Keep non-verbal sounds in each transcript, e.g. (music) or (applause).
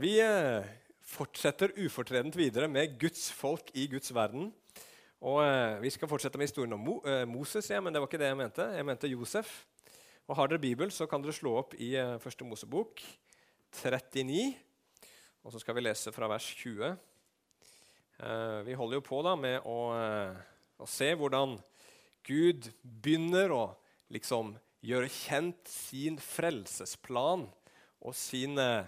Vi eh, fortsetter ufortredent videre med Guds folk i Guds verden. Og eh, Vi skal fortsette med historien om eh, Moses, ja, men det var ikke det jeg mente. Jeg mente Josef. Og Har dere Bibel, så kan dere slå opp i Første Mosebok 39. Og så skal vi lese fra vers 20. vi holder jo på da med å, å se hvordan Gud begynner å liksom gjøre kjent sin frelsesplan og sin eh,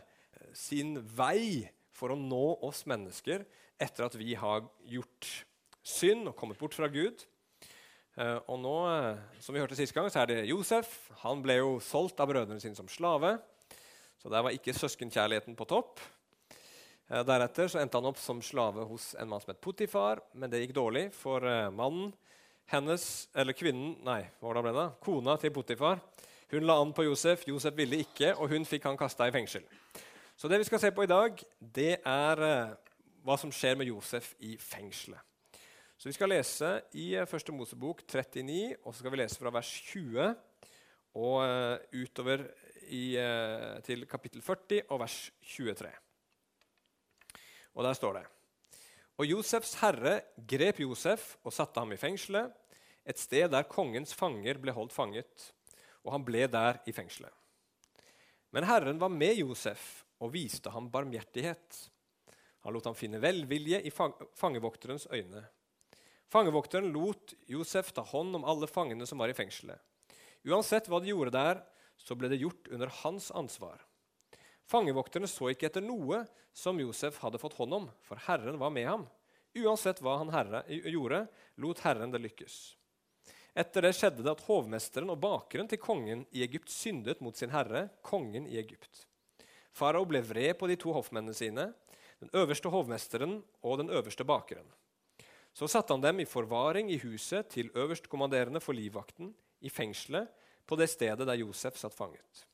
sin vei for å nå oss mennesker etter at vi har gjort synd og kommet bort fra Gud. Uh, og nå, uh, som vi hørte sist gang, så er det Josef. Han ble jo solgt av brødrene sine som slave. Så der var ikke søskenkjærligheten på topp. Uh, deretter så endte han opp som slave hos en mann som het Potifar, men det gikk dårlig, for mannen hennes, eller kvinnen, nei, hva ble det? kona til Potifar, hun la an på Josef. Josef ville ikke, og hun fikk han kasta i fengsel. Så det vi skal se på i dag, det er uh, hva som skjer med Josef i fengselet. Så Vi skal lese i uh, Første Mosebok 39, og så skal vi lese fra vers 20 og uh, utover i, til kapittel 40 og vers 23. Og der står det Og Josefs herre grep Josef og satte ham i fengselet, et sted der kongens fanger ble holdt fanget, og han ble der i fengselet. Men Herren var med Josef og viste ham barmhjertighet. Han lot ham finne velvilje i fangevokterens øyne. Fangevokteren lot Josef ta hånd om alle fangene som var i fengselet. Uansett hva de gjorde der, så ble det gjort under hans ansvar. Fangevokterne så ikke etter noe som Josef hadde fått hånd om, for Herren var med ham. Uansett hva han herre, gjorde, lot Herren det lykkes. Etter det skjedde det at hovmesteren og bakeren til kongen i Egypt syndet mot sin herre, kongen i Egypt. Farao ble vred på de to hoffmennene sine, den øverste hovmesteren og den øverste bakeren. Så satte han dem i forvaring i huset til øverstkommanderende for livvakten, i fengselet, på det stedet der Josef satt fanget.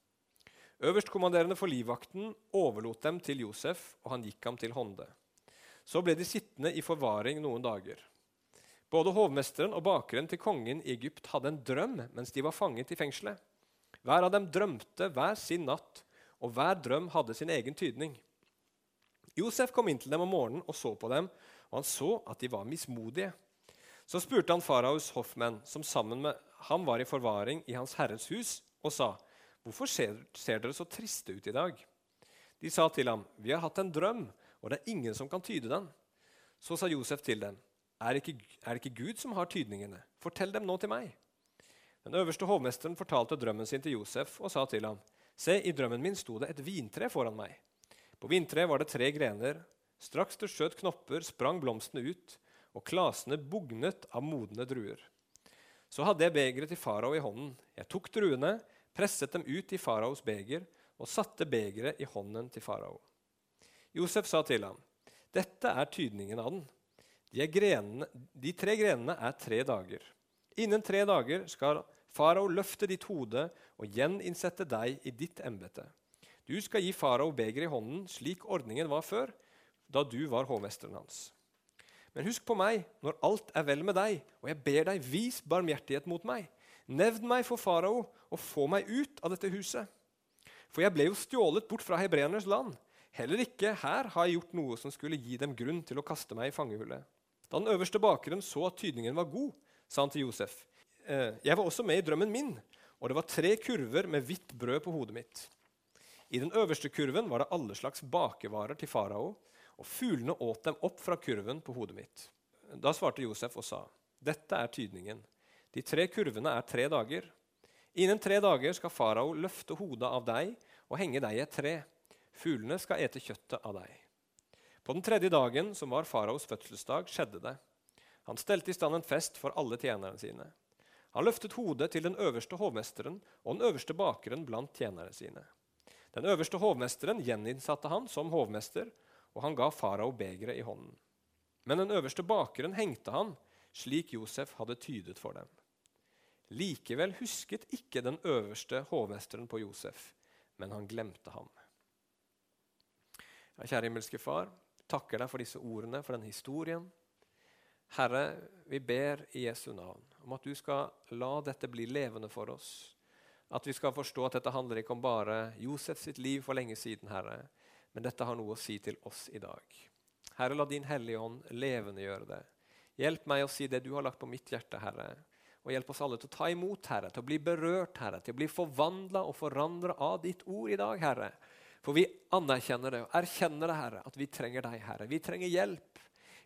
Øverstkommanderende for livvakten overlot dem til Josef, og han gikk ham til hånde. Så ble de sittende i forvaring noen dager. Både hovmesteren og bakeren til kongen i Egypt hadde en drøm mens de var fanget i fengselet. Hver av dem drømte hver sin natt og hver drøm hadde sin egen tydning. Josef kom inn til dem om morgenen og så på dem, og han så at de var mismodige. Så spurte han faraos hoffmenn, som sammen med ham var i forvaring i hans herres hus, og sa, 'Hvorfor ser, ser dere så triste ut i dag?' De sa til ham, 'Vi har hatt en drøm, og det er ingen som kan tyde den.' Så sa Josef til dem, er ikke, er det ikke Gud som har tydningene? Fortell dem nå til meg.' Den øverste hovmesteren fortalte drømmen sin til Josef og sa til ham, Se, i drømmen min sto det et vintre foran meg. På vintreet var det tre grener. Straks det skjøt knopper, sprang blomstene ut, og klasene bugnet av modne druer. Så hadde jeg begeret til farao i hånden. Jeg tok druene, presset dem ut i faraos beger og satte begeret i hånden til farao. Josef sa til ham, 'Dette er tydningen av den.' De, grenene, de tre grenene er tre dager. Innen tre dager skal løfte ditt hode og gjeninnsette deg i ditt embete. Du skal gi farao begeret i hånden, slik ordningen var før, da du var hovmesteren hans. Men husk på meg når alt er vel med deg, og jeg ber deg, vis barmhjertighet mot meg. Nevn meg for farao, og få meg ut av dette huset. For jeg ble jo stjålet bort fra hebreernes land. Heller ikke her har jeg gjort noe som skulle gi dem grunn til å kaste meg i fangehullet. Da den øverste bakeren så at tydningen var god, sa han til Josef, «Eh, jeg var også med i drømmen min, og det var tre kurver med hvitt brød på hodet mitt. I den øverste kurven var det alle slags bakevarer til farao, og fuglene åt dem opp fra kurven på hodet mitt. Da svarte Josef og sa, dette er tydningen. De tre kurvene er tre dager. Innen tre dager skal farao løfte hodet av deg og henge deg i et tre. Fuglene skal ete kjøttet av deg. På den tredje dagen, som var faraos fødselsdag, skjedde det. Han stelte i stand en fest for alle tjenerne sine. Han løftet hodet til den øverste hovmesteren og den øverste bakeren blant tjenerne sine. Den øverste hovmesteren gjeninnsatte han som hovmester, og han ga farao begeret i hånden. Men den øverste bakeren hengte han, slik Josef hadde tydet for dem. Likevel husket ikke den øverste hovmesteren på Josef, men han glemte ham. Ja, kjære himmelske Far, takker deg for disse ordene, for den historien. Herre, vi ber i Jesu navn om at du skal la dette bli levende for oss. At vi skal forstå at dette handler ikke om bare Josef sitt liv for lenge siden, Herre, Men dette har noe å si til oss i dag. Herre, la din Hellige Ånd levendegjøre det. Hjelp meg å si det du har lagt på mitt hjerte, Herre. Og hjelp oss alle til å ta imot, Herre, til å bli berørt, Herre, til å bli forvandla og forandra av ditt ord i dag, Herre. For vi anerkjenner det og erkjenner det, Herre, at vi trenger deg, Herre. Vi trenger hjelp.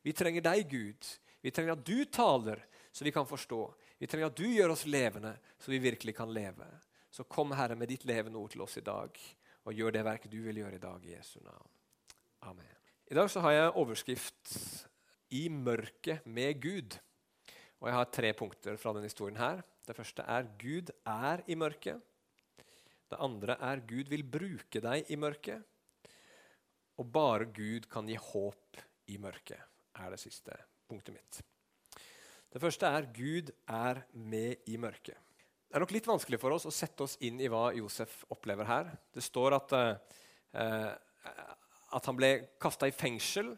Vi trenger deg, Gud. Vi trenger at du taler, så vi kan forstå. Vi trenger at du gjør oss levende, så vi virkelig kan leve. Så kom, Herre, med ditt levende ord til oss i dag, og gjør det verket du vil gjøre i dag, i Jesu navn. Amen. I dag så har jeg overskrift 'I mørket med Gud'. Og Jeg har tre punkter fra denne historien. her. Det første er 'Gud er i mørket'. Det andre er 'Gud vil bruke deg i mørket'. Og bare Gud kan gi håp i mørket, er det siste punktet mitt. Det første er 'Gud er med i mørket'. Det er nok litt vanskelig for oss å sette oss inn i hva Josef opplever her. Det står at, uh, at han ble kasta i fengsel.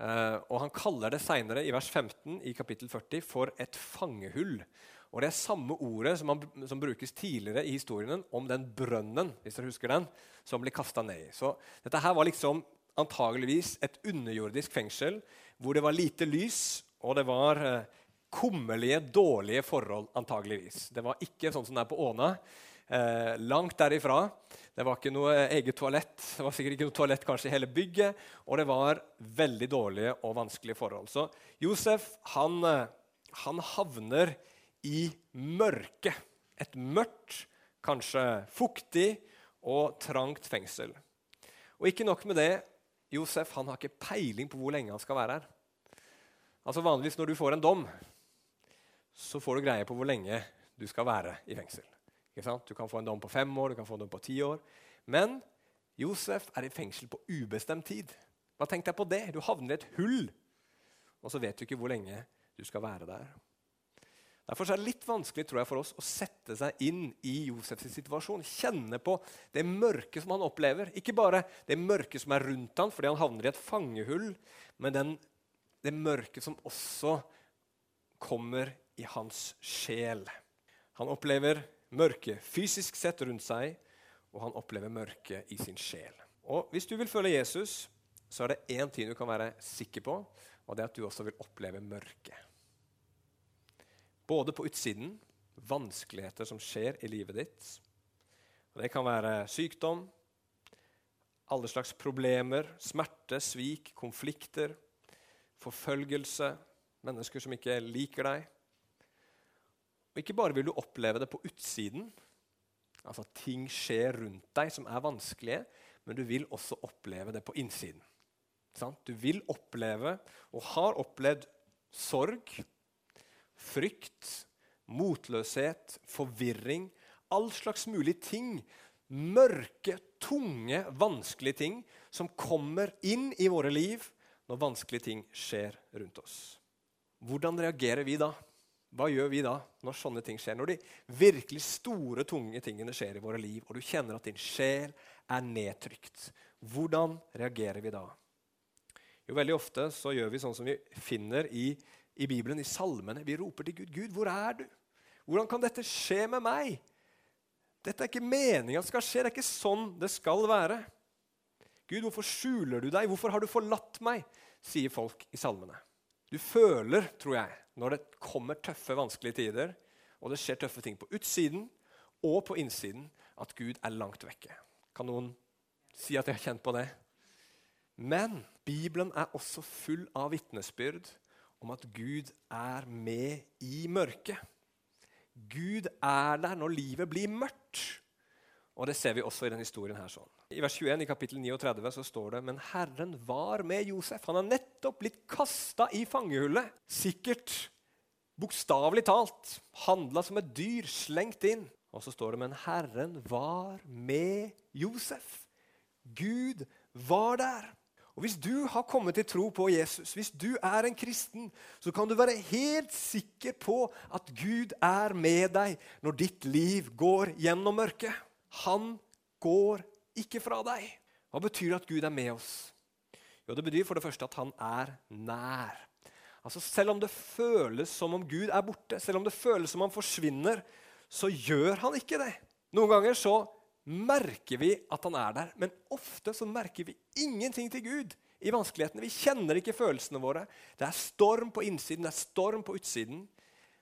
Uh, og Han kaller det senere i vers 15 i kapittel 40 for et fangehull. Og Det er samme ordet som, han, som, brukes tidligere i historien om den brønnen hvis dere husker den, som ble kasta ned i. Så Dette her var liksom antageligvis et underjordisk fengsel hvor det var lite lys, og det var uh, kummerlige, dårlige forhold. antageligvis. Det var ikke sånn som det er på Åna. Eh, langt derifra. Det var ikke noe eget toalett. Det var sikkert ikke noe toalett kanskje i hele bygget. Og det var veldig dårlige og vanskelige forhold. Så Josef han, eh, han havner i mørket. Et mørkt, kanskje fuktig og trangt fengsel. Og ikke nok med det. Josef han har ikke peiling på hvor lenge han skal være her. Altså Vanligvis når du får en dom, så får du greie på hvor lenge du skal være i fengsel. Du kan få en dom på fem år, du kan få en dom på ti år. Men Josef er i fengsel på ubestemt tid. Hva Tenk deg på det. Du havner i et hull, og så vet du ikke hvor lenge du skal være der. Derfor er det litt vanskelig tror jeg, for oss å sette seg inn i Josefs situasjon. Kjenne på det mørke som han opplever. Ikke bare det mørke som er rundt ham fordi han havner i et fangehull, men den, det mørke som også kommer i hans sjel. Han opplever mørket fysisk sett rundt seg, og han opplever mørket i sin sjel. Og Hvis du vil følge Jesus, så er det én ting du kan være sikker på, og det er at du også vil oppleve mørket. Både på utsiden, vanskeligheter som skjer i livet ditt. Og det kan være sykdom, alle slags problemer, smerte, svik, konflikter, forfølgelse, mennesker som ikke liker deg. Og Ikke bare vil du oppleve det på utsiden, altså at ting skjer rundt deg som er vanskelige, men du vil også oppleve det på innsiden. Du vil oppleve, og har opplevd, sorg, frykt, motløshet, forvirring. All slags mulige ting. Mørke, tunge, vanskelige ting som kommer inn i våre liv når vanskelige ting skjer rundt oss. Hvordan reagerer vi da? Hva gjør vi da når sånne ting skjer? Når de virkelig store, tunge tingene skjer i våre liv, og du kjenner at din sjel er nedtrykt. Hvordan reagerer vi da? Jo, Veldig ofte så gjør vi sånn som vi finner i, i Bibelen, i salmene. Vi roper til Gud. 'Gud, hvor er du? Hvordan kan dette skje med meg?' Dette er ikke meninga skal skje. Det er ikke sånn det skal være. Gud, hvorfor skjuler du deg? Hvorfor har du forlatt meg? sier folk i salmene. Du føler, tror jeg, når det kommer tøffe, vanskelige tider, og det skjer tøffe ting på utsiden og på innsiden, at Gud er langt vekke. Kan noen si at de har kjent på det? Men Bibelen er også full av vitnesbyrd om at Gud er med i mørket. Gud er der når livet blir mørkt. Og Det ser vi også i denne historien. her. sånn. I vers 21 i kapittel 39 så står det men Herren var med Josef. Han har nettopp blitt kasta i fangehullet. Sikkert bokstavelig talt handla som et dyr slengt inn. Og så står det men Herren var med Josef. Gud var der. Og Hvis du har kommet til tro på Jesus, hvis du er en kristen, så kan du være helt sikker på at Gud er med deg når ditt liv går gjennom mørket. Han går ikke fra deg. Hva betyr det at Gud er med oss? Jo, Det betyr for det første at han er nær. Altså Selv om det føles som om Gud er borte, selv om det føles som om han forsvinner, så gjør han ikke det. Noen ganger så merker vi at han er der. Men ofte så merker vi ingenting til Gud i vanskelighetene. Vi kjenner ikke følelsene våre. Det er storm på innsiden, det er storm på utsiden.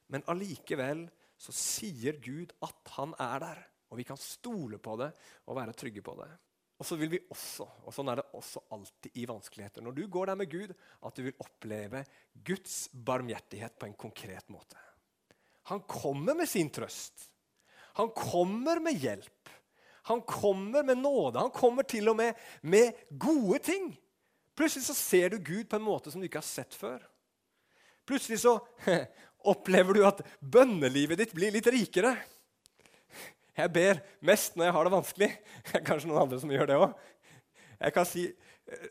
Men allikevel så sier Gud at han er der. Og vi kan stole på det og være trygge på det. Og så vil vi også, og sånn er det også alltid i vanskeligheter, når du går der med Gud, at du vil oppleve Guds barmhjertighet på en konkret måte. Han kommer med sin trøst. Han kommer med hjelp. Han kommer med nåde. Han kommer til og med med gode ting. Plutselig så ser du Gud på en måte som du ikke har sett før. Plutselig så (laughs) opplever du at bønnelivet ditt blir litt rikere. Jeg ber mest når jeg har det vanskelig. (laughs) Kanskje noen andre som gjør det òg. Si,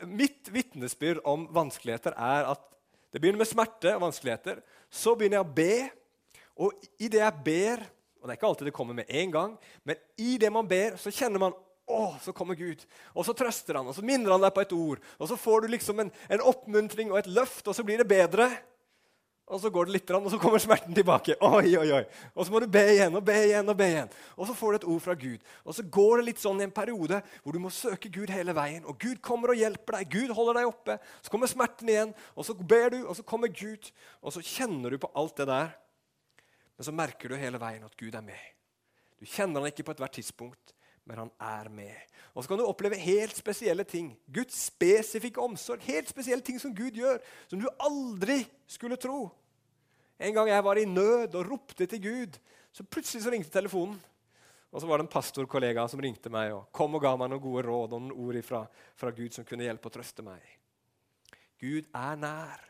mitt vitnesbyrd om vanskeligheter er at det begynner med smerte og vanskeligheter. Så begynner jeg å be, og i det jeg ber og Det er ikke alltid det kommer med en gang, men i det man ber, så kjenner man å, så kommer Gud. Og så trøster han, og så minner han deg på et ord. Og så får du liksom en, en oppmuntring og et løft, og så blir det bedre. Og så går det litt, og så kommer smerten tilbake. Oi, oi, oi. Og så må du be igjen og be igjen. Og be igjen. Og så får du et ord fra Gud. Og så går det litt sånn i en periode hvor du må søke Gud hele veien. Og Gud kommer og hjelper deg. Gud holder deg oppe. Så kommer smerten igjen, og så ber du, og så kommer Gud. Og så kjenner du på alt det der. Men så merker du hele veien at Gud er med. Du kjenner han ikke på ethvert tidspunkt, men han er med. Og så kan du oppleve helt spesielle ting. Guds spesifikke omsorg. Helt spesielle ting som Gud gjør, som du aldri skulle tro. En gang jeg var i nød og ropte til Gud, så plutselig så ringte telefonen. Og så var det en pastorkollega som ringte meg og kom og ga meg noen gode råd og noen ord fra, fra Gud som kunne hjelpe og trøste meg. Gud er nær.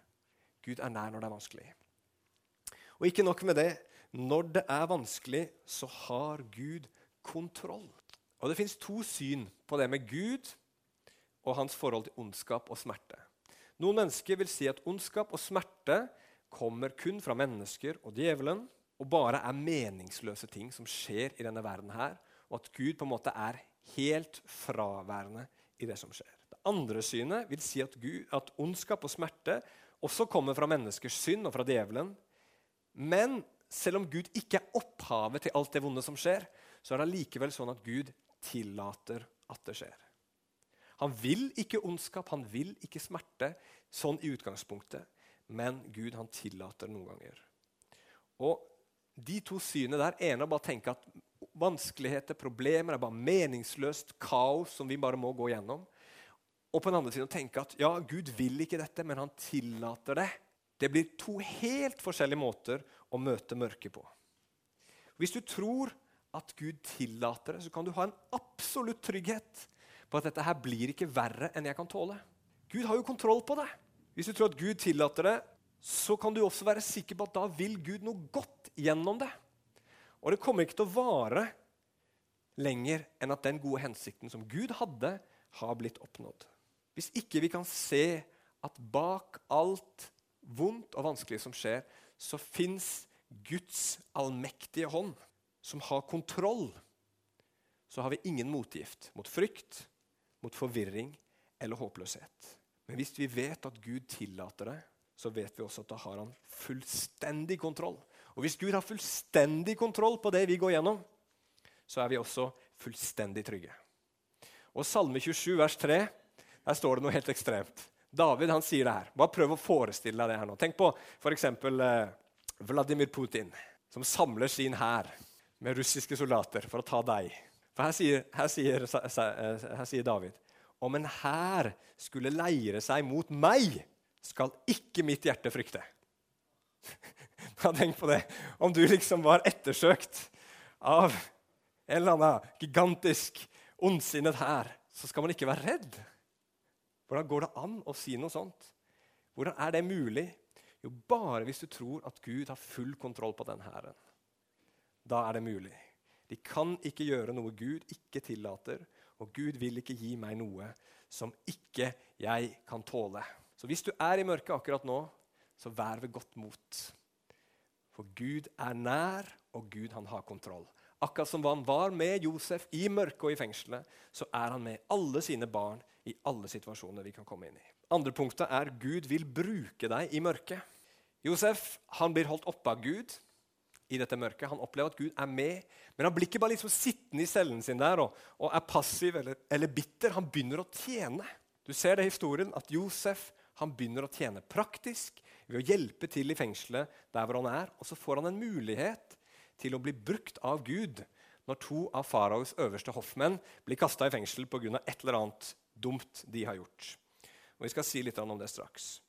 Gud er nær når det er vanskelig. Og ikke nok med det. Når det er vanskelig, så har Gud kontroll. Og Det fins to syn på det med Gud og hans forhold til ondskap og smerte. Noen mennesker vil si at ondskap og smerte kommer kun fra mennesker og djevelen, og bare er meningsløse ting som skjer i denne verden her, og at Gud på en måte er helt fraværende i det som skjer. Det andre synet vil si at, Gud, at ondskap og smerte også kommer fra menneskers synd og fra djevelen. Men selv om Gud ikke er opphavet til alt det vonde som skjer, så er det likevel sånn at Gud tillater at det skjer. Han vil ikke ondskap, han vil ikke smerte, sånn i utgangspunktet. Men Gud han tillater noen ganger. Og De to synene der ene er bare å tenke at vanskeligheter, problemer er bare meningsløst kaos som vi bare må gå gjennom. Og på den andre siden å tenke at ja, Gud vil ikke dette, men han tillater det. Det blir to helt forskjellige måter å møte mørket på. Hvis du tror at Gud tillater det, så kan du ha en absolutt trygghet på at dette her blir ikke verre enn jeg kan tåle. Gud har jo kontroll på det. Hvis du tror at Gud tillater det, så kan du også være sikker på at da vil Gud noe godt gjennom det. Og det kommer ikke til å vare lenger enn at den gode hensikten som Gud hadde, har blitt oppnådd. Hvis ikke vi kan se at bak alt vondt og vanskelig som skjer, så fins Guds allmektige hånd som har kontroll, så har vi ingen motgift mot frykt, mot forvirring eller håpløshet. Men hvis vi vet at Gud tillater det, så vet vi også at da har han fullstendig kontroll. Og hvis Gud har fullstendig kontroll på det vi går gjennom, så er vi også fullstendig trygge. Og Salme 27, vers 3, der står det noe helt ekstremt. David han sier det her. Bare prøv å forestille deg det her nå. Tenk på f.eks. Eh, Vladimir Putin, som samler sin hær med russiske soldater for å ta deg. For her sier, her sier, her sier David om en hær skulle leire seg mot meg, skal ikke mitt hjerte frykte. (laughs) Tenk på det. Om du liksom var ettersøkt av en eller annen gigantisk, ondsinnet hær, så skal man ikke være redd. Hvordan går det an å si noe sånt? Hvordan er det mulig? Jo, bare hvis du tror at Gud har full kontroll på den hæren. Da er det mulig. De kan ikke gjøre noe Gud ikke tillater, og Gud vil ikke gi meg noe som ikke jeg kan tåle. Så hvis du er i mørket akkurat nå, så vær ved godt mot. For Gud er nær, og Gud han har kontroll. Akkurat som han var med Josef i mørket og i fengselet, så er han med alle sine barn i alle situasjoner vi kan komme inn i. Andre punktet er Gud vil bruke deg i mørket. Josef han blir holdt oppe av Gud i dette mørket. Han opplever at Gud er med, men han blir ikke bare liksom sittende i cellen sin der og, og er passiv eller, eller, bitter. Han begynner å tjene. Du ser det i historien at Josef han begynner å tjene praktisk ved å hjelpe til i fengselet der hvor han er. Og så får han en mulighet til å bli brukt av Gud når to av faraos øverste hoffmenn blir kasta i fengsel pga. et eller annet dumt de har gjort. Og Vi skal si litt om det straks.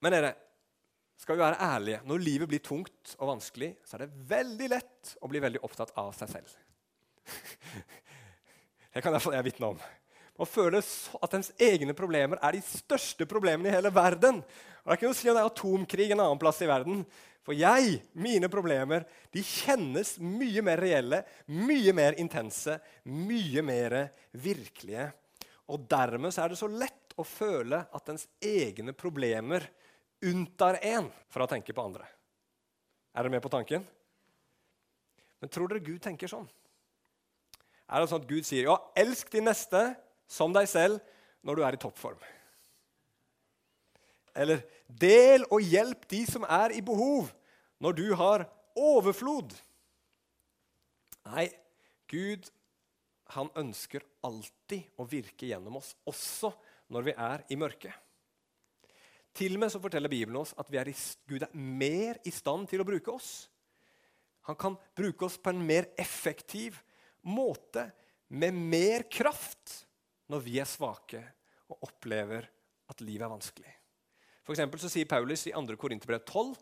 Men dere, skal vi være ærlige, når livet blir tungt og vanskelig, så er det veldig lett å bli veldig opptatt av seg selv. (laughs) Det kan iallfall jeg vitne om. Man føler at ens egne problemer er de største problemene i hele verden. Og Det er ikke noe å si om det er atomkrig en annen plass i verden. For jeg, mine problemer, de kjennes mye mer reelle, mye mer intense, mye mer virkelige. Og dermed er det så lett å føle at ens egne problemer unntar en fra å tenke på andre. Er dere med på tanken? Men tror dere Gud tenker sånn? Er det sånn at Gud sier ja, elsk din neste som deg selv når du er i toppform? Eller del og hjelp de som er i behov, når du har overflod? Nei, Gud han ønsker alltid å virke gjennom oss, også når vi er i mørket. Til og med så forteller Bibelen oss at er i, Gud er mer i stand til å bruke oss. Han kan bruke oss på en mer effektiv måte, med mer kraft, når vi er svake og opplever at livet er vanskelig. For så sier Paulus i 2. Korinterbrev 12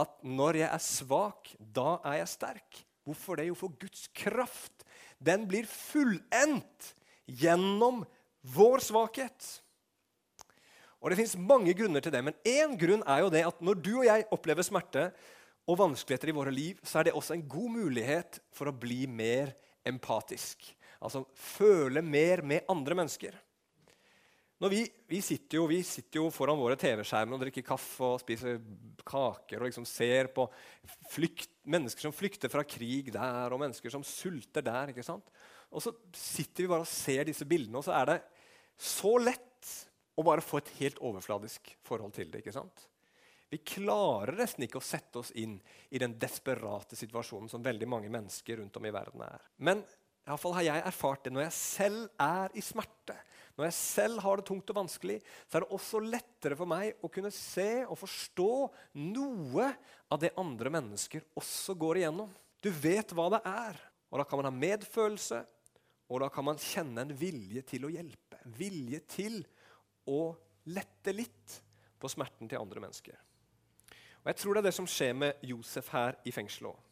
at når jeg er svak, da er jeg sterk. Hvorfor det? Jo, for Guds kraft den blir fullendt gjennom vår svakhet. Og Det fins mange grunner til det, men én grunn er jo det at når du og jeg opplever smerte og vanskeligheter i våre liv, så er det også en god mulighet for å bli mer empatisk. Altså føle mer med andre mennesker. Vi, vi, sitter jo, vi, sitter jo, foran våre TV-skjermer og drikker kaffe og spiser kaker og liksom ser på flykt, mennesker som flykter fra krig der, og mennesker som sulter der. ikke sant? Og så sitter vi bare og ser disse bildene, og så er det så lett å bare få et helt overfladisk forhold til det. ikke sant? Vi klarer nesten ikke å sette oss inn i den desperate situasjonen som veldig mange mennesker rundt om i verden er. Men i fall har jeg erfart det når jeg selv er i smerte når jeg selv har det tungt og vanskelig, så er det også lettere for meg å kunne se og forstå noe av det andre mennesker også går igjennom. Du vet hva det er, og da kan man ha medfølelse, og da kan man kjenne en vilje til å hjelpe. En Vilje til å lette litt på smerten til andre mennesker. Og Jeg tror det er det som skjer med Josef her i fengselet òg.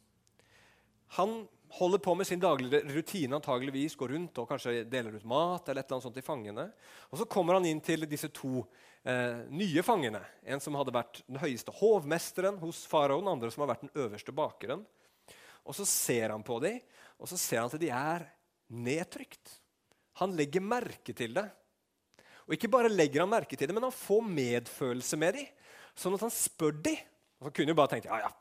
Han holder på med sin daglige rutine, antageligvis, går rundt og kanskje deler ut mat. eller et eller annet sånt til fangene. Og Så kommer han inn til disse to eh, nye fangene. En som hadde vært den høyeste hovmesteren hos faraoen, andre som har vært den øverste bakeren. Og Så ser han på dem, og så ser han at de er nedtrykt. Han legger merke til det. Og ikke bare legger han merke til det, men han får medfølelse med dem. Sånn at han spør dem. Så kunne jo bare tenkt ja, ja,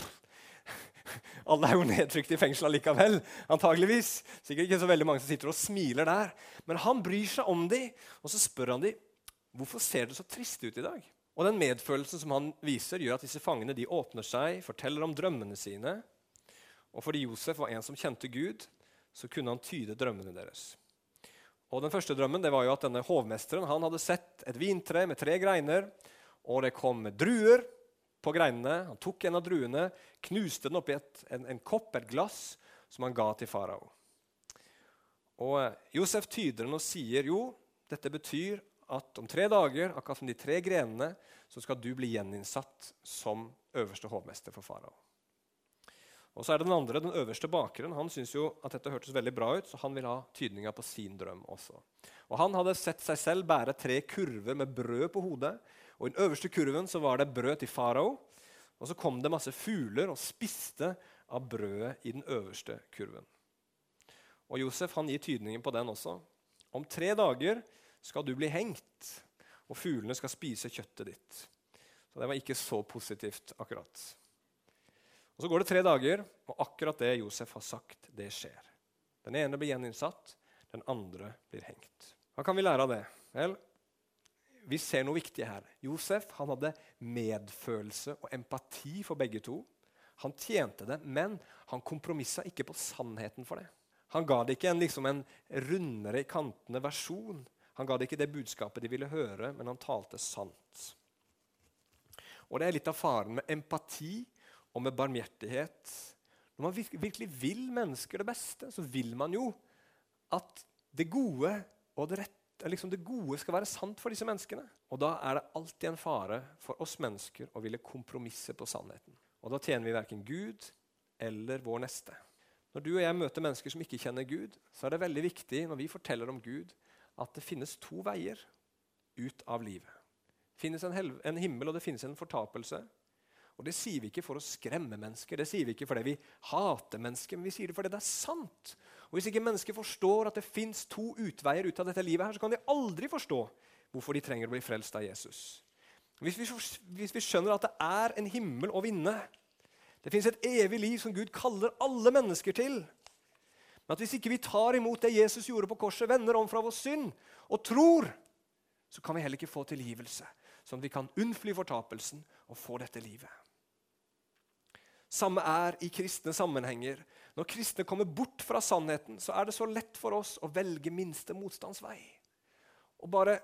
alle er jo nedtrykt i fengsel likevel. antageligvis. Sikkert ikke så veldig mange som sitter og smiler der. Men han bryr seg om dem, og så spør han dem hvorfor ser det så trist ut i dag. Og Den medfølelsen som han viser, gjør at disse fangene de åpner seg, forteller om drømmene sine. Og fordi Josef var en som kjente Gud, så kunne han tyde drømmene deres. Og Den første drømmen det var jo at denne hovmesteren han hadde sett et vintre med tre greiner, og det kom druer på greinene. Han tok en av druene, knuste den oppi et, en, en kopp, et glass, som han ga til farao. Og eh, Josef tyder den og sier jo, dette betyr at om tre dager, akkurat som de tre grenene, så skal du bli gjeninnsatt som øverste hovmester for farao. Og så er det Den andre, den øverste bakeren, han syntes jo at dette hørtes veldig bra ut, så han vil ha tydninga på sin drøm også. Og Han hadde sett seg selv bære tre kurver med brød på hodet og I den øverste kurven så var det brød til farao. Og så kom det masse fugler og spiste av brødet i den øverste kurven. Og Josef han gir tydningen på den også. Om tre dager skal du bli hengt, og fuglene skal spise kjøttet ditt. Så det var ikke så positivt akkurat. Og Så går det tre dager, og akkurat det Josef har sagt, det skjer. Den ene blir gjeninnsatt, den andre blir hengt. Hva kan vi lære av det? Vel, vi ser noe viktig her. Josef han hadde medfølelse og empati for begge to. Han tjente det, men han kompromissa ikke på sannheten for det. Han ga det ikke en, liksom en rundere i kantene versjon. Han ga det ikke det budskapet de ville høre, men han talte sant. Og Det er litt av faren med empati og med barmhjertighet. Når man virkelig vil mennesker det beste, så vil man jo at det gode og det rette liksom det gode skal være sant for disse menneskene. Og Da er det alltid en fare for oss mennesker å ville kompromisse på sannheten. Og Da tjener vi verken Gud eller vår neste. Når du og jeg møter mennesker som ikke kjenner Gud, så er det veldig viktig når vi forteller om Gud, at det finnes to veier ut av livet. Det finnes en, en himmel, og det finnes en fortapelse. Og Det sier vi ikke for å skremme mennesker, det sier vi ikke fordi vi hater mennesker, men vi sier det fordi det er sant. Og Hvis ikke mennesker forstår at det fins to utveier ut av dette livet, her, så kan de aldri forstå hvorfor de trenger å bli frelst av Jesus. Hvis vi, hvis vi skjønner at det er en himmel å vinne, det fins et evig liv som Gud kaller alle mennesker til. Men at hvis ikke vi tar imot det Jesus gjorde på korset, vender om fra vår synd og tror, så kan vi heller ikke få tilgivelse, sånn at vi kan unnfly fortapelsen og få dette livet. Samme er i kristne sammenhenger. Når kristne kommer bort fra sannheten, så er det så lett for oss å velge minste motstandsvei. Og bare,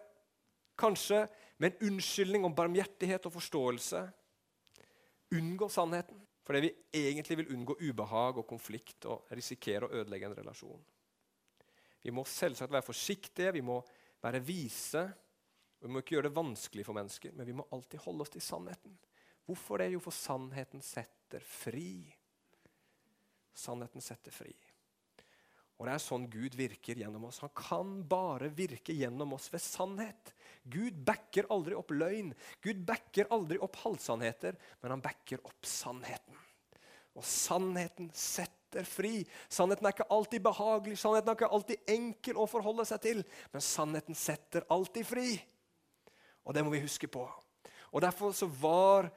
kanskje med en unnskyldning om barmhjertighet og forståelse, unngå sannheten. Fordi vi egentlig vil unngå ubehag og konflikt og risikere å ødelegge en relasjon. Vi må selvsagt være forsiktige, vi må være vise. Vi må ikke gjøre det vanskelig for mennesker, men vi må alltid holde oss til sannheten. Hvorfor det? Jo, for sannheten setter fri. Sannheten setter fri. Og Det er sånn Gud virker gjennom oss. Han kan bare virke gjennom oss ved sannhet. Gud backer aldri opp løgn. Gud backer aldri opp halvsannheter, men han backer opp sannheten. Og sannheten setter fri. Sannheten er ikke alltid behagelig, sannheten er ikke alltid enkel å forholde seg til, men sannheten setter alltid fri. Og det må vi huske på. Og Derfor så var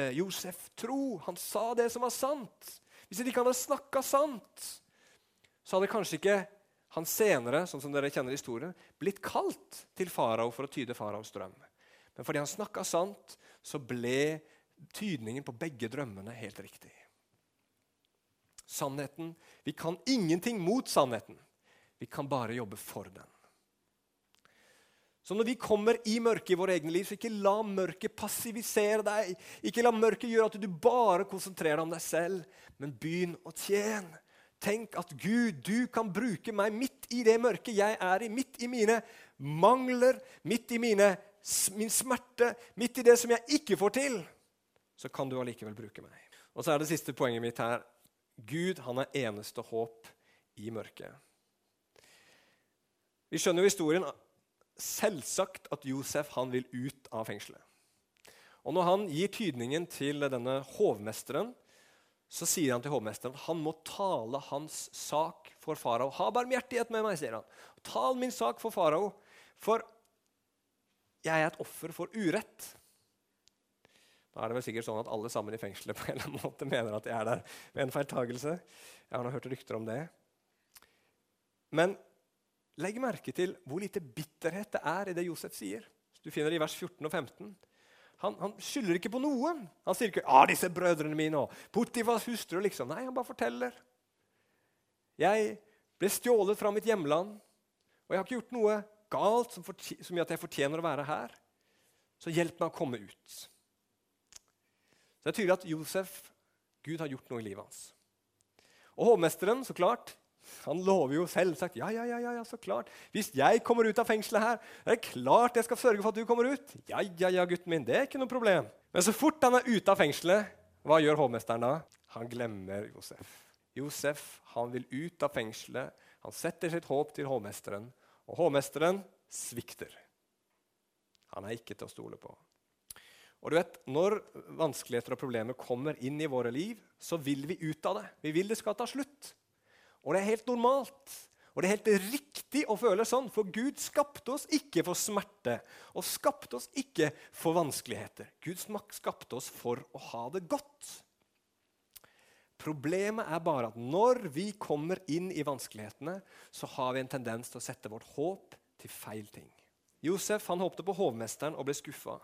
eh, Josef tro. Han sa det som var sant. Hvis han ikke hadde snakka sant, så hadde kanskje ikke han senere sånn som dere kjenner historien, blitt kalt til farao for å tyde faraos drøm. Men fordi han snakka sant, så ble tydningen på begge drømmene helt riktig. Sannheten Vi kan ingenting mot sannheten. Vi kan bare jobbe for den. Så når vi kommer i mørket i våre egne liv, så ikke la mørket passivisere deg. Ikke la mørket gjøre at du bare konsentrerer deg om deg selv, men begynn å tjene. Tenk at Gud, du kan bruke meg midt i det mørket jeg er i, midt i mine mangler, midt i mine, min smerte, midt i det som jeg ikke får til. Så kan du allikevel bruke meg. Og så er det siste poenget mitt her. Gud han er eneste håp i mørket. Vi skjønner jo historien. Selvsagt at Josef han vil ut av fengselet. Og Når han gir tydningen til denne hovmesteren, så sier han til hovmesteren at han må tale hans sak for farao. Ha barmhjertighet med meg, sier han. Tal min sak for farao, for jeg er et offer for urett. Da er det vel sikkert sånn at alle sammen i fengselet på en eller annen måte mener at jeg er der ved en feiltagelse. Jeg har nå hørt rykter om det. Men legg merke til hvor lite bitterhet det er i det Josef sier. Du finner det i vers 14 og 15. Han, han, skylder ikke på noen. Han sier ikke ah, 'disse brødrene mine' og 'Potifas hustru'. liksom. Nei, han bare forteller. Jeg ble stjålet fra mitt hjemland, og jeg har ikke gjort noe galt som, som gjør at jeg fortjener å være her. Så hjelp meg å komme ut. Så Det er tydelig at Josef, Gud har gjort noe i livet hans. Og hovmesteren, så klart, han lover jo selvsagt ja, ja, ja, ja, så klart. Hvis jeg kommer ut av fengselet her, er det klart jeg skal sørge for at du kommer ut. Ja, ja, ja, gutten min, det er ikke noe problem. Men så fort han er ute av fengselet, hva gjør hovmesteren da? Han glemmer Josef. Josef han vil ut av fengselet. Han setter sitt håp til hovmesteren, og hovmesteren svikter. Han er ikke til å stole på. Og du vet, Når vanskeligheter og problemer kommer inn i våre liv, så vil vi ut av det. Vi vil det skal ta slutt. Og det er helt normalt. Og det er helt riktig å føle sånn, for Gud skapte oss ikke for smerte. Og skapte oss ikke for vanskeligheter. Gud skapte oss for å ha det godt. Problemet er bare at når vi kommer inn i vanskelighetene, så har vi en tendens til å sette vårt håp til feil ting. Josef han håpte på hovmesteren og ble skuffa.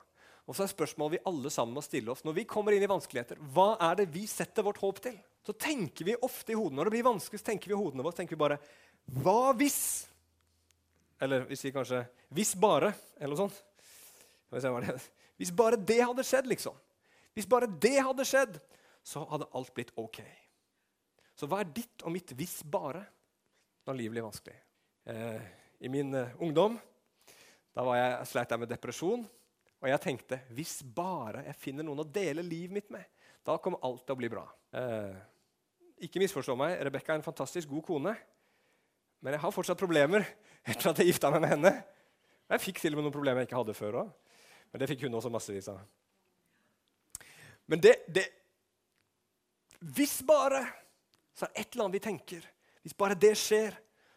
Og så er spørsmålet vi alle sammen må stille oss når vi kommer inn i vanskeligheter. Hva er det vi setter vårt håp til? Så tenker vi ofte i hodet, Når det blir vanskelig, så tenker vi i hodene våre tenker vi bare Hva hvis? Eller vi sier kanskje 'hvis bare', eller noe sånt. Hvis bare det hadde skjedd, liksom. Hvis bare det hadde skjedd, så hadde alt blitt ok. Så hva er ditt og mitt 'hvis bare' når livet blir vanskelig? Eh, I min eh, ungdom da var jeg, sleit jeg med depresjon. Og jeg tenkte hvis bare jeg finner noen å dele livet mitt med, da kommer alt til å bli bra. Eh, ikke misforstå meg, Rebekka er en fantastisk god kone. Men jeg har fortsatt problemer etter at jeg gifta meg med henne. Jeg fikk til og med noen problemer jeg ikke hadde før òg. Men det fikk hun også massevis av. Men det, det Hvis bare så er det et eller annet vi tenker. Hvis bare det skjer,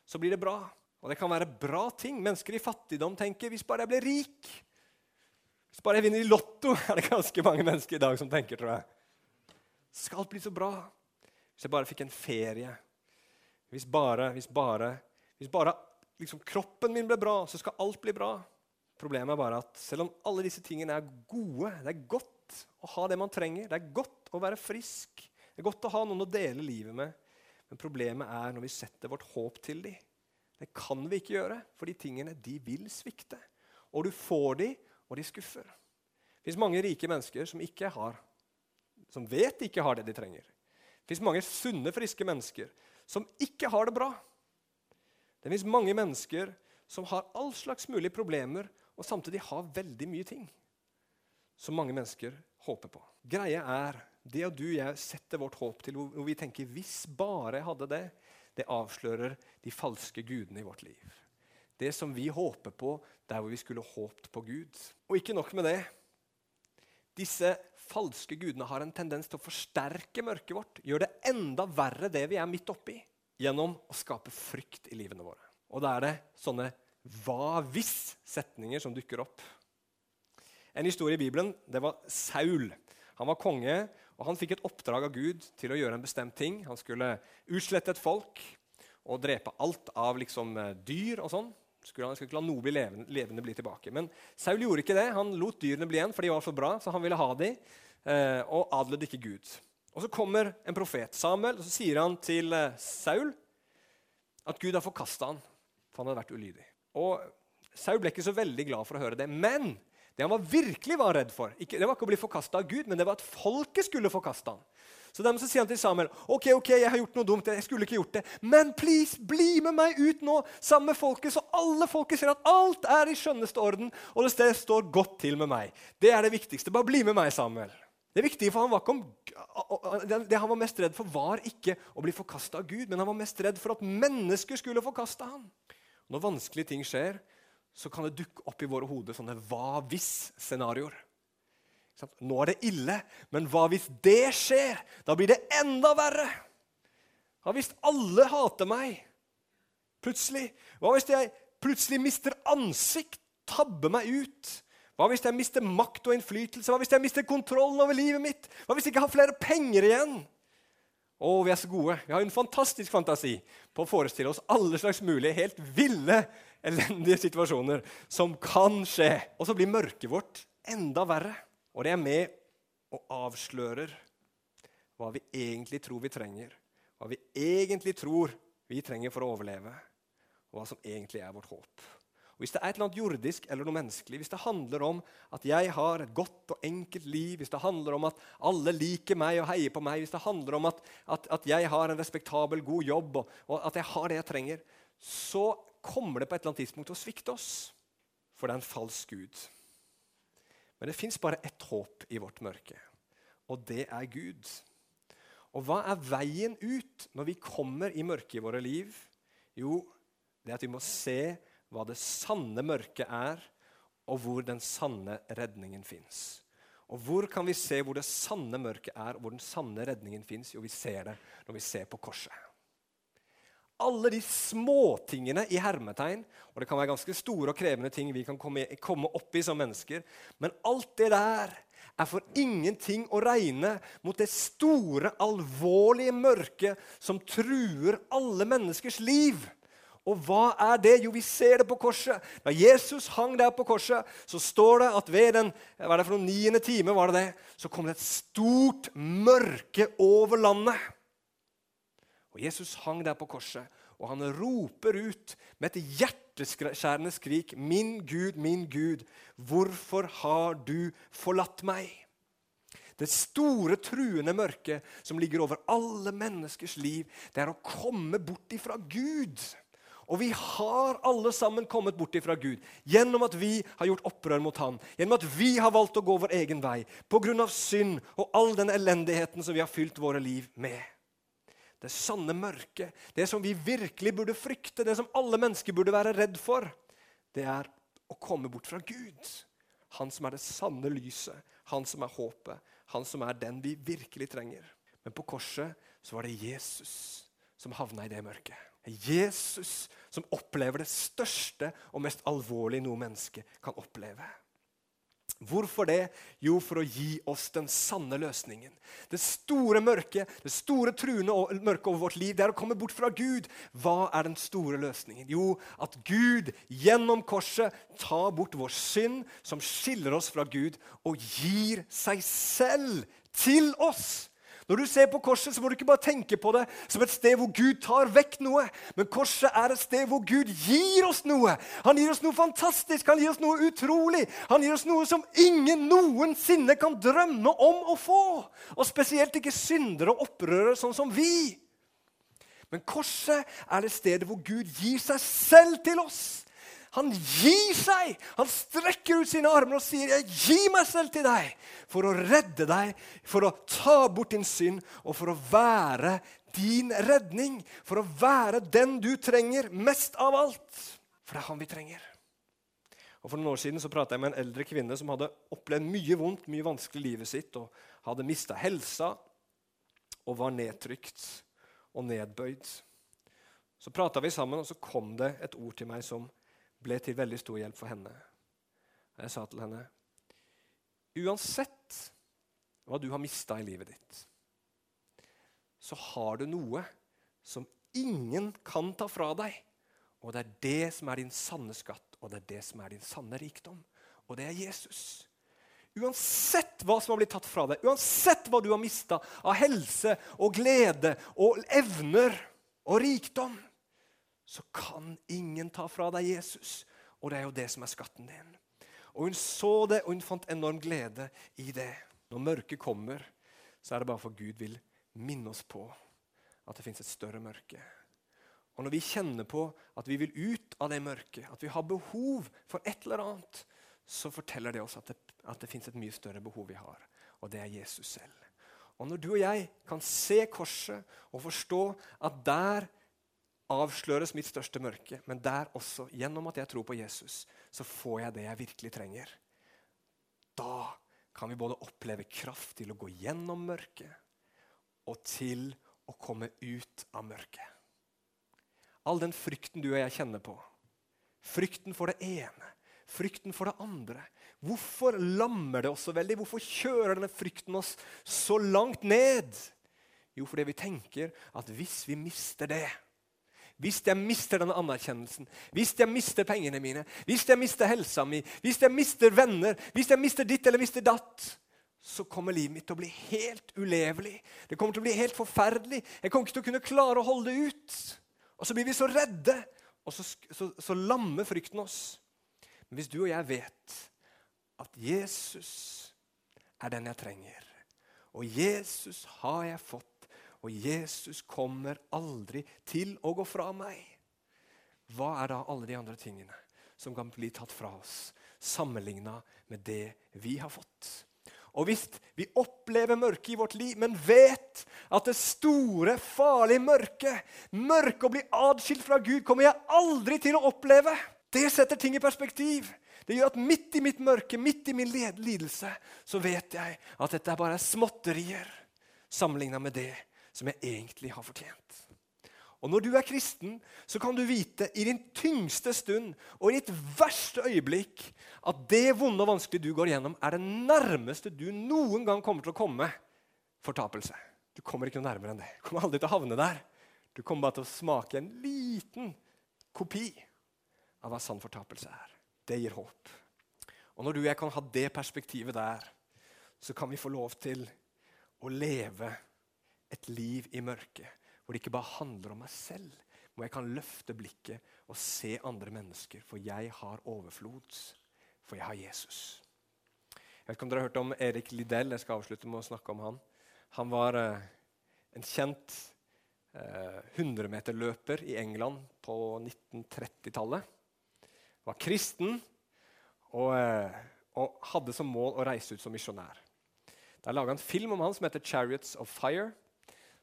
så blir det bra. Og det kan være bra ting. Mennesker i fattigdom tenker hvis bare jeg blir rik. Hvis bare jeg vinner i Lotto, (laughs) er det ganske mange mennesker i dag som tenker, tror jeg. Skal bli så bra? Hvis jeg bare fikk en ferie. Hvis bare, hvis bare, hvis bare liksom, kroppen min ble bra, så skal alt bli bra. Problemet er bare at selv om alle disse tingene er gode, det er godt å ha det man trenger, det er godt å være frisk, det er godt å ha noen å dele livet med, men problemet er når vi setter vårt håp til dem. Det kan vi ikke gjøre, for de tingene de vil svikte. Og du får de, og de skuffer. Det fins mange rike mennesker som ikke har, som vet de ikke har det de trenger. Det fins mange sunne, friske mennesker som ikke har det bra. Det fins mange mennesker som har all slags mulige problemer, og samtidig har veldig mye ting som mange mennesker håper på. Greia er det at du og jeg setter vårt håp til hvor vi tenker 'hvis bare jeg hadde det', det avslører de falske gudene i vårt liv. Det som vi håper på der hvor vi skulle håpt på Gud. Og ikke nok med det. Disse falske gudene har en tendens til å forsterke mørket vårt, gjøre det enda verre det vi er midt oppi, gjennom å skape frykt i livene våre. Og da er det sånne hva hvis-setninger som dukker opp. En historie i Bibelen det var Saul. Han var konge, og han fikk et oppdrag av Gud til å gjøre en bestemt ting. Han skulle utslette et folk og drepe alt av liksom, eh, dyr og sånn. Skulle han ikke la noe bli levende, levende, bli tilbake. Men Saul gjorde ikke det. Han lot dyrene bli igjen, for de var så bra, så han ville ha dem, eh, og adlet ikke Gud. Og Så kommer en profet, Samuel, og så sier han til eh, Saul at Gud har forkasta han, for han hadde vært ulydig. Og Saul ble ikke så veldig glad for å høre det. Men det han var virkelig var redd for, ikke, det var ikke å bli forkasta av Gud, men det var at folket skulle forkaste han. Så dermed så sier han til Samuel ok, ok, jeg har gjort noe dumt, jeg skulle ikke gjort det, men please, bli med meg ut nå sammen med folket, så alle folket ser at alt er i skjønneste orden, og det står godt til med meg. Det er det viktigste. Bare bli med meg, Samuel. Det viktige for han var om, det han var mest redd for, var ikke å bli forkasta av Gud, men han var mest redd for at mennesker skulle forkaste ham. Når vanskelige ting skjer, så kan det dukke opp i våre hoder sånne hva hvis-scenarioer. Nå er det ille, men hva hvis det skjer? Da blir det enda verre. Hva hvis alle hater meg plutselig? Hva hvis jeg plutselig mister ansikt, tabber meg ut? Hva hvis jeg mister makt og innflytelse? Hva hvis jeg mister kontrollen over livet mitt? Hva hvis jeg ikke har flere penger igjen? Å, vi er så gode. Vi har en fantastisk fantasi på å forestille oss alle slags mulige, helt ville, elendige situasjoner som kan skje. Og så blir mørket vårt enda verre. Og det er med og avslører hva vi egentlig tror vi trenger. Hva vi egentlig tror vi trenger for å overleve, og hva som egentlig er vårt håp. Og Hvis det er et eller annet jordisk eller noe menneskelig, hvis det handler om at jeg har et godt og enkelt liv, hvis det handler om at alle liker meg og heier på meg, hvis det handler om at, at, at jeg har en respektabel, god jobb og, og, at jeg har det jeg trenger, så kommer det på et eller annet tidspunkt til å svikte oss. For det er en falsk gud. Men det fins bare ett håp i vårt mørke, og det er Gud. Og hva er veien ut når vi kommer i mørket i våre liv? Jo, det er at vi må se hva det sanne mørket er, og hvor den sanne redningen fins. Og hvor kan vi se hvor det sanne mørket er, og hvor den sanne redningen fins? Jo, vi ser det når vi ser på korset. Alle de småtingene i hermetegn, og det kan være ganske store og krevende ting vi kan komme, opp i som mennesker, men alt det der er for ingenting å regne mot det store, alvorlige mørket som truer alle menneskers liv Og hva er det? Jo, vi ser det på korset. Da Jesus hang der på korset, så står det at ved den hva er det for noen niende time var det det, så kom det et stort mørke over landet. Og Jesus hang der på korset, og han roper ut med et hjerteskjærende skrik, 'Min Gud, min Gud, hvorfor har du forlatt meg?' Det store, truende mørket som ligger over alle menneskers liv, det er å komme bort ifra Gud. Og vi har alle sammen kommet bort ifra Gud gjennom at vi har gjort opprør mot Han, gjennom at vi har valgt å gå vår egen vei pga. synd og all den elendigheten som vi har fylt våre liv med. Det sanne mørket, det som vi virkelig burde frykte, det som alle mennesker burde være redd for, det er å komme bort fra Gud. Han som er det sanne lyset, han som er håpet, han som er den vi virkelig trenger. Men på korset så var det Jesus som havna i det mørket. Jesus som opplever det største og mest alvorlige noe menneske kan oppleve. Hvorfor det? Jo, for å gi oss den sanne løsningen. Det store mørket, det store truende mørket over vårt liv, det er å komme bort fra Gud. Hva er den store løsningen? Jo, at Gud gjennom korset tar bort vår synd, som skiller oss fra Gud, og gir seg selv til oss. Når du ser på korset, så må du ikke bare tenke på det som et sted hvor Gud tar vekk noe. Men korset er et sted hvor Gud gir oss noe. Han gir oss noe fantastisk, han gir oss noe utrolig. Han gir oss noe som ingen noensinne kan drømme om å få. Og spesielt ikke syndere og opprørere sånn som vi. Men korset er det stedet hvor Gud gir seg selv til oss. Han gir seg! Han strekker ut sine armer og sier, 'Jeg gir meg selv til deg for å redde deg, for å ta bort din synd og for å være din redning.' For å være den du trenger mest av alt. For det er han vi trenger. Og For noen år siden så prata jeg med en eldre kvinne som hadde opplevd mye vondt, mye vanskelig i livet sitt, og hadde mista helsa og var nedtrykt og nedbøyd. Så prata vi sammen, og så kom det et ord til meg som ble til veldig stor hjelp for henne. Jeg sa til henne Uansett hva du har mista i livet ditt, så har du noe som ingen kan ta fra deg. Og det er det som er din sanne skatt, og det er det som er din sanne rikdom. Og det er Jesus. Uansett hva som har blitt tatt fra deg, uansett hva du har mista av helse og glede og evner og rikdom, så kan ingen ta fra deg Jesus. Og det er jo det som er skatten din. Og Hun så det, og hun fant enorm glede i det. Når mørket kommer, så er det bare for Gud vil minne oss på at det fins et større mørke. Og Når vi kjenner på at vi vil ut av det mørket, at vi har behov for et eller annet, så forteller det oss at det, at det fins et mye større behov vi har, og det er Jesus selv. Og Når du og jeg kan se korset og forstå at der avsløres mitt største mørke, men der også, gjennom at jeg tror på Jesus, så får jeg det jeg virkelig trenger. Da kan vi både oppleve kraft til å gå gjennom mørket og til å komme ut av mørket. All den frykten du og jeg kjenner på, frykten for det ene, frykten for det andre Hvorfor lammer det oss så veldig? Hvorfor kjører denne frykten oss så langt ned? Jo, fordi vi tenker at hvis vi mister det, hvis jeg mister denne anerkjennelsen, hvis jeg mister pengene mine, hvis jeg mister helsa mi, hvis jeg mister venner, hvis jeg mister ditt eller mister datt, så kommer livet mitt til å bli helt ulevelig. Det kommer til å bli helt forferdelig. Jeg kommer ikke til å kunne klare å holde det ut. Og så blir vi så redde, og så, så, så lammer frykten oss. Men hvis du og jeg vet at Jesus er den jeg trenger, og Jesus har jeg fått og Jesus kommer aldri til å gå fra meg. Hva er da alle de andre tingene som kan bli tatt fra oss, sammenligna med det vi har fått? Og hvis vi opplever mørket i vårt liv, men vet at det store, farlige mørket, mørket å bli adskilt fra Gud, kommer jeg aldri til å oppleve. Det setter ting i perspektiv. Det gjør at midt i mitt mørke, midt i min lidelse, så vet jeg at dette er bare er småtterier sammenligna med det som jeg egentlig har fortjent. Og Når du er kristen, så kan du vite i din tyngste stund og i ditt verste øyeblikk at det vonde og vanskelige du går gjennom, er det nærmeste du noen gang kommer til å komme fortapelse. Du kommer ikke noe nærmere enn det. Du kommer aldri til å havne der. Du kommer bare til å smake en liten kopi av hva sann fortapelse er. Det gir håp. Og når du og jeg kan ha det perspektivet der, så kan vi få lov til å leve et liv i mørket hvor det ikke bare handler om meg selv, hvor jeg kan løfte blikket og se andre mennesker, for jeg har overflod. For jeg har Jesus. Jeg vet ikke om dere har hørt om Erik Lidell. Jeg skal avslutte med å snakke om han. Han var eh, en kjent eh, 100-meterløper i England på 1930-tallet. Var kristen og, eh, og, hadde som mål å reise ut som misjonær. Der er laga en film om han som heter 'Chariots of Fire'.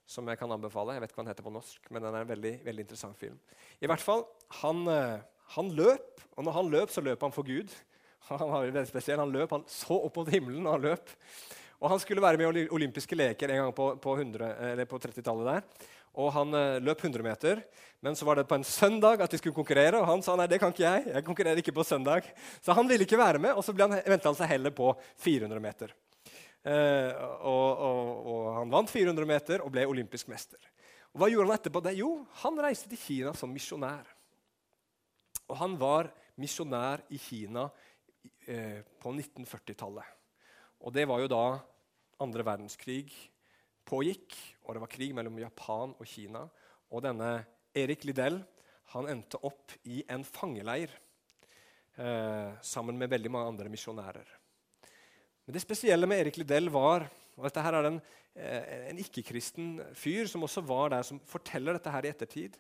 Som jeg kan anbefale. Jeg vet ikke hva den heter på norsk, men den er en veldig, veldig interessant film. I hvert fall, han, eh, han, løp, og når han løp, så løp han for Gud. (laughs) Han var veldig spesiell. Han løp, han så opp mot himmelen når han løp. Og Han skulle være med i olympiske leker en gang på, på, på 30-tallet. der. Og Han uh, løp 100 meter, men så var det på en søndag at de skulle konkurrere. Og han sa nei, det kan ikke jeg. Jeg konkurrerer ikke på søndag. Så han ville ikke være med, og så venta han seg heller på 400 meter. Eh, og, og, og, han vant 400 meter og ble olympisk mester. Og Hva gjorde han etterpå? det? Jo, han reiste til Kina som misjonær. Og han var misjonær i Kina eh, på 1940-tallet. Og det var jo da andre verdenskrig pågikk, og det var krig mellom Japan og Kina. Og denne Erik Lidell han endte opp i en fangeleir eh, sammen med veldig mange andre misjonærer. Men det spesielle med Erik Lidell var og dette her er en, eh, en ikke-kristen fyr som også var der, som forteller dette her i ettertid.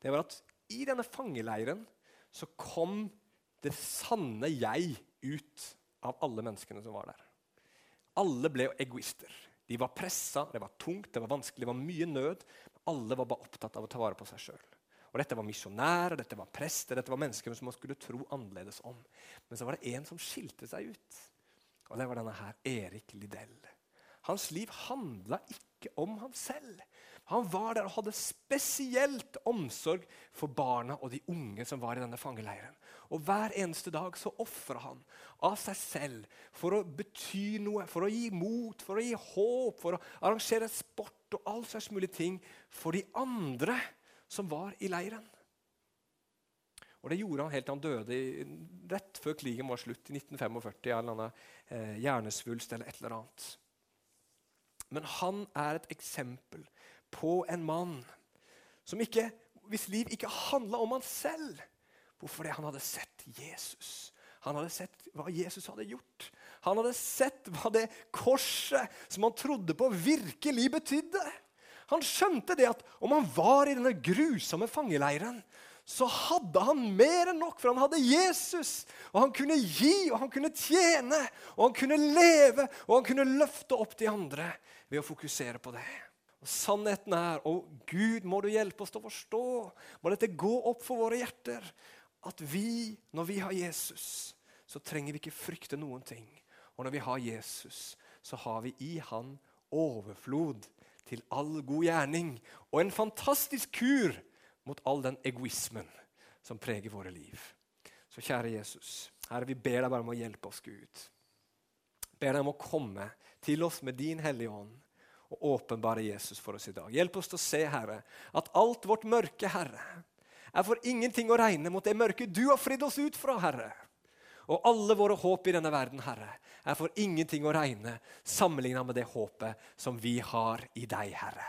Det var at i denne fangeleiren så kom det sanne jeg ut av alle menneskene som var der. Alle ble egoister. De var pressa, det var tungt, det var vanskelig, det var mye nød. Alle var bare opptatt av å ta vare på seg sjøl. Og Dette var misjonærer, dette var prester, dette var mennesker som man skulle tro annerledes om. Men så var det en som skilte seg ut. Og det var denne her Erik Lidell. Hans liv handla ikke om ham selv. Han var der og hadde spesielt omsorg for barna og de unge som var i denne fangeleiren. Og Hver eneste dag så ofra han av seg selv for å bety noe, for å gi mot, for å gi håp, for å arrangere sport og all slags mulige ting for de andre som var i leiren. Og Det gjorde han helt til han døde rett før krigen var slutt, i 1945. av en eller annen eh, hjernesvulst eller et eller annet. Men han er et eksempel på en mann som ikke, hvis liv ikke handla om han selv. Hvorfor det? Han hadde sett Jesus. Han hadde sett hva Jesus hadde gjort. Han hadde sett hva det korset som han trodde på, virkelig betydde. Han skjønte det at om han var i denne grusomme fangeleiren, så hadde han mer enn nok, for han hadde Jesus. Og han kunne gi, og han kunne tjene, og han kunne leve, og han kunne løfte opp de andre ved å fokusere på det. Og Sannheten er, og Gud, må du hjelpe oss til å forstå, må dette gå opp for våre hjerter, at vi, når vi har Jesus, så trenger vi ikke frykte noen ting. Og når vi har Jesus, så har vi i Han overflod til all god gjerning og en fantastisk kur mot all den egoismen som preger våre liv. Så kjære Jesus, Herre, vi ber deg bare om å hjelpe oss, Gud. Ber deg om å komme til oss med din Hellige Ånd og åpenbare Jesus for oss i dag. Hjelp oss til å se, Herre, at alt vårt mørke, Herre, er for ingenting å regne mot det mørke du har fridd oss ut fra, Herre. Og alle våre håp i denne verden, Herre, er for ingenting å regne sammenligna med det håpet som vi har i deg, Herre.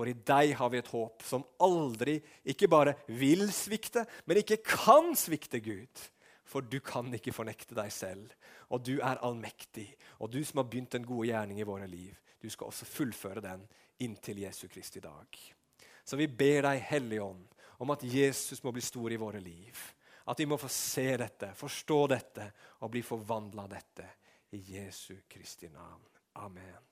For i deg har vi et håp som aldri ikke bare vil svikte, men ikke kan svikte, Gud. For du kan ikke fornekte deg selv. Og du er allmektig. Og du som har begynt en god gjerning i våre liv, du skal også fullføre den inntil Jesu Kristi dag. Så vi ber deg, Hellige Ånd, om at Jesus må bli stor i våre liv. At vi må få se dette, forstå dette og bli forvandla dette. I Jesu Kristi navn. Amen.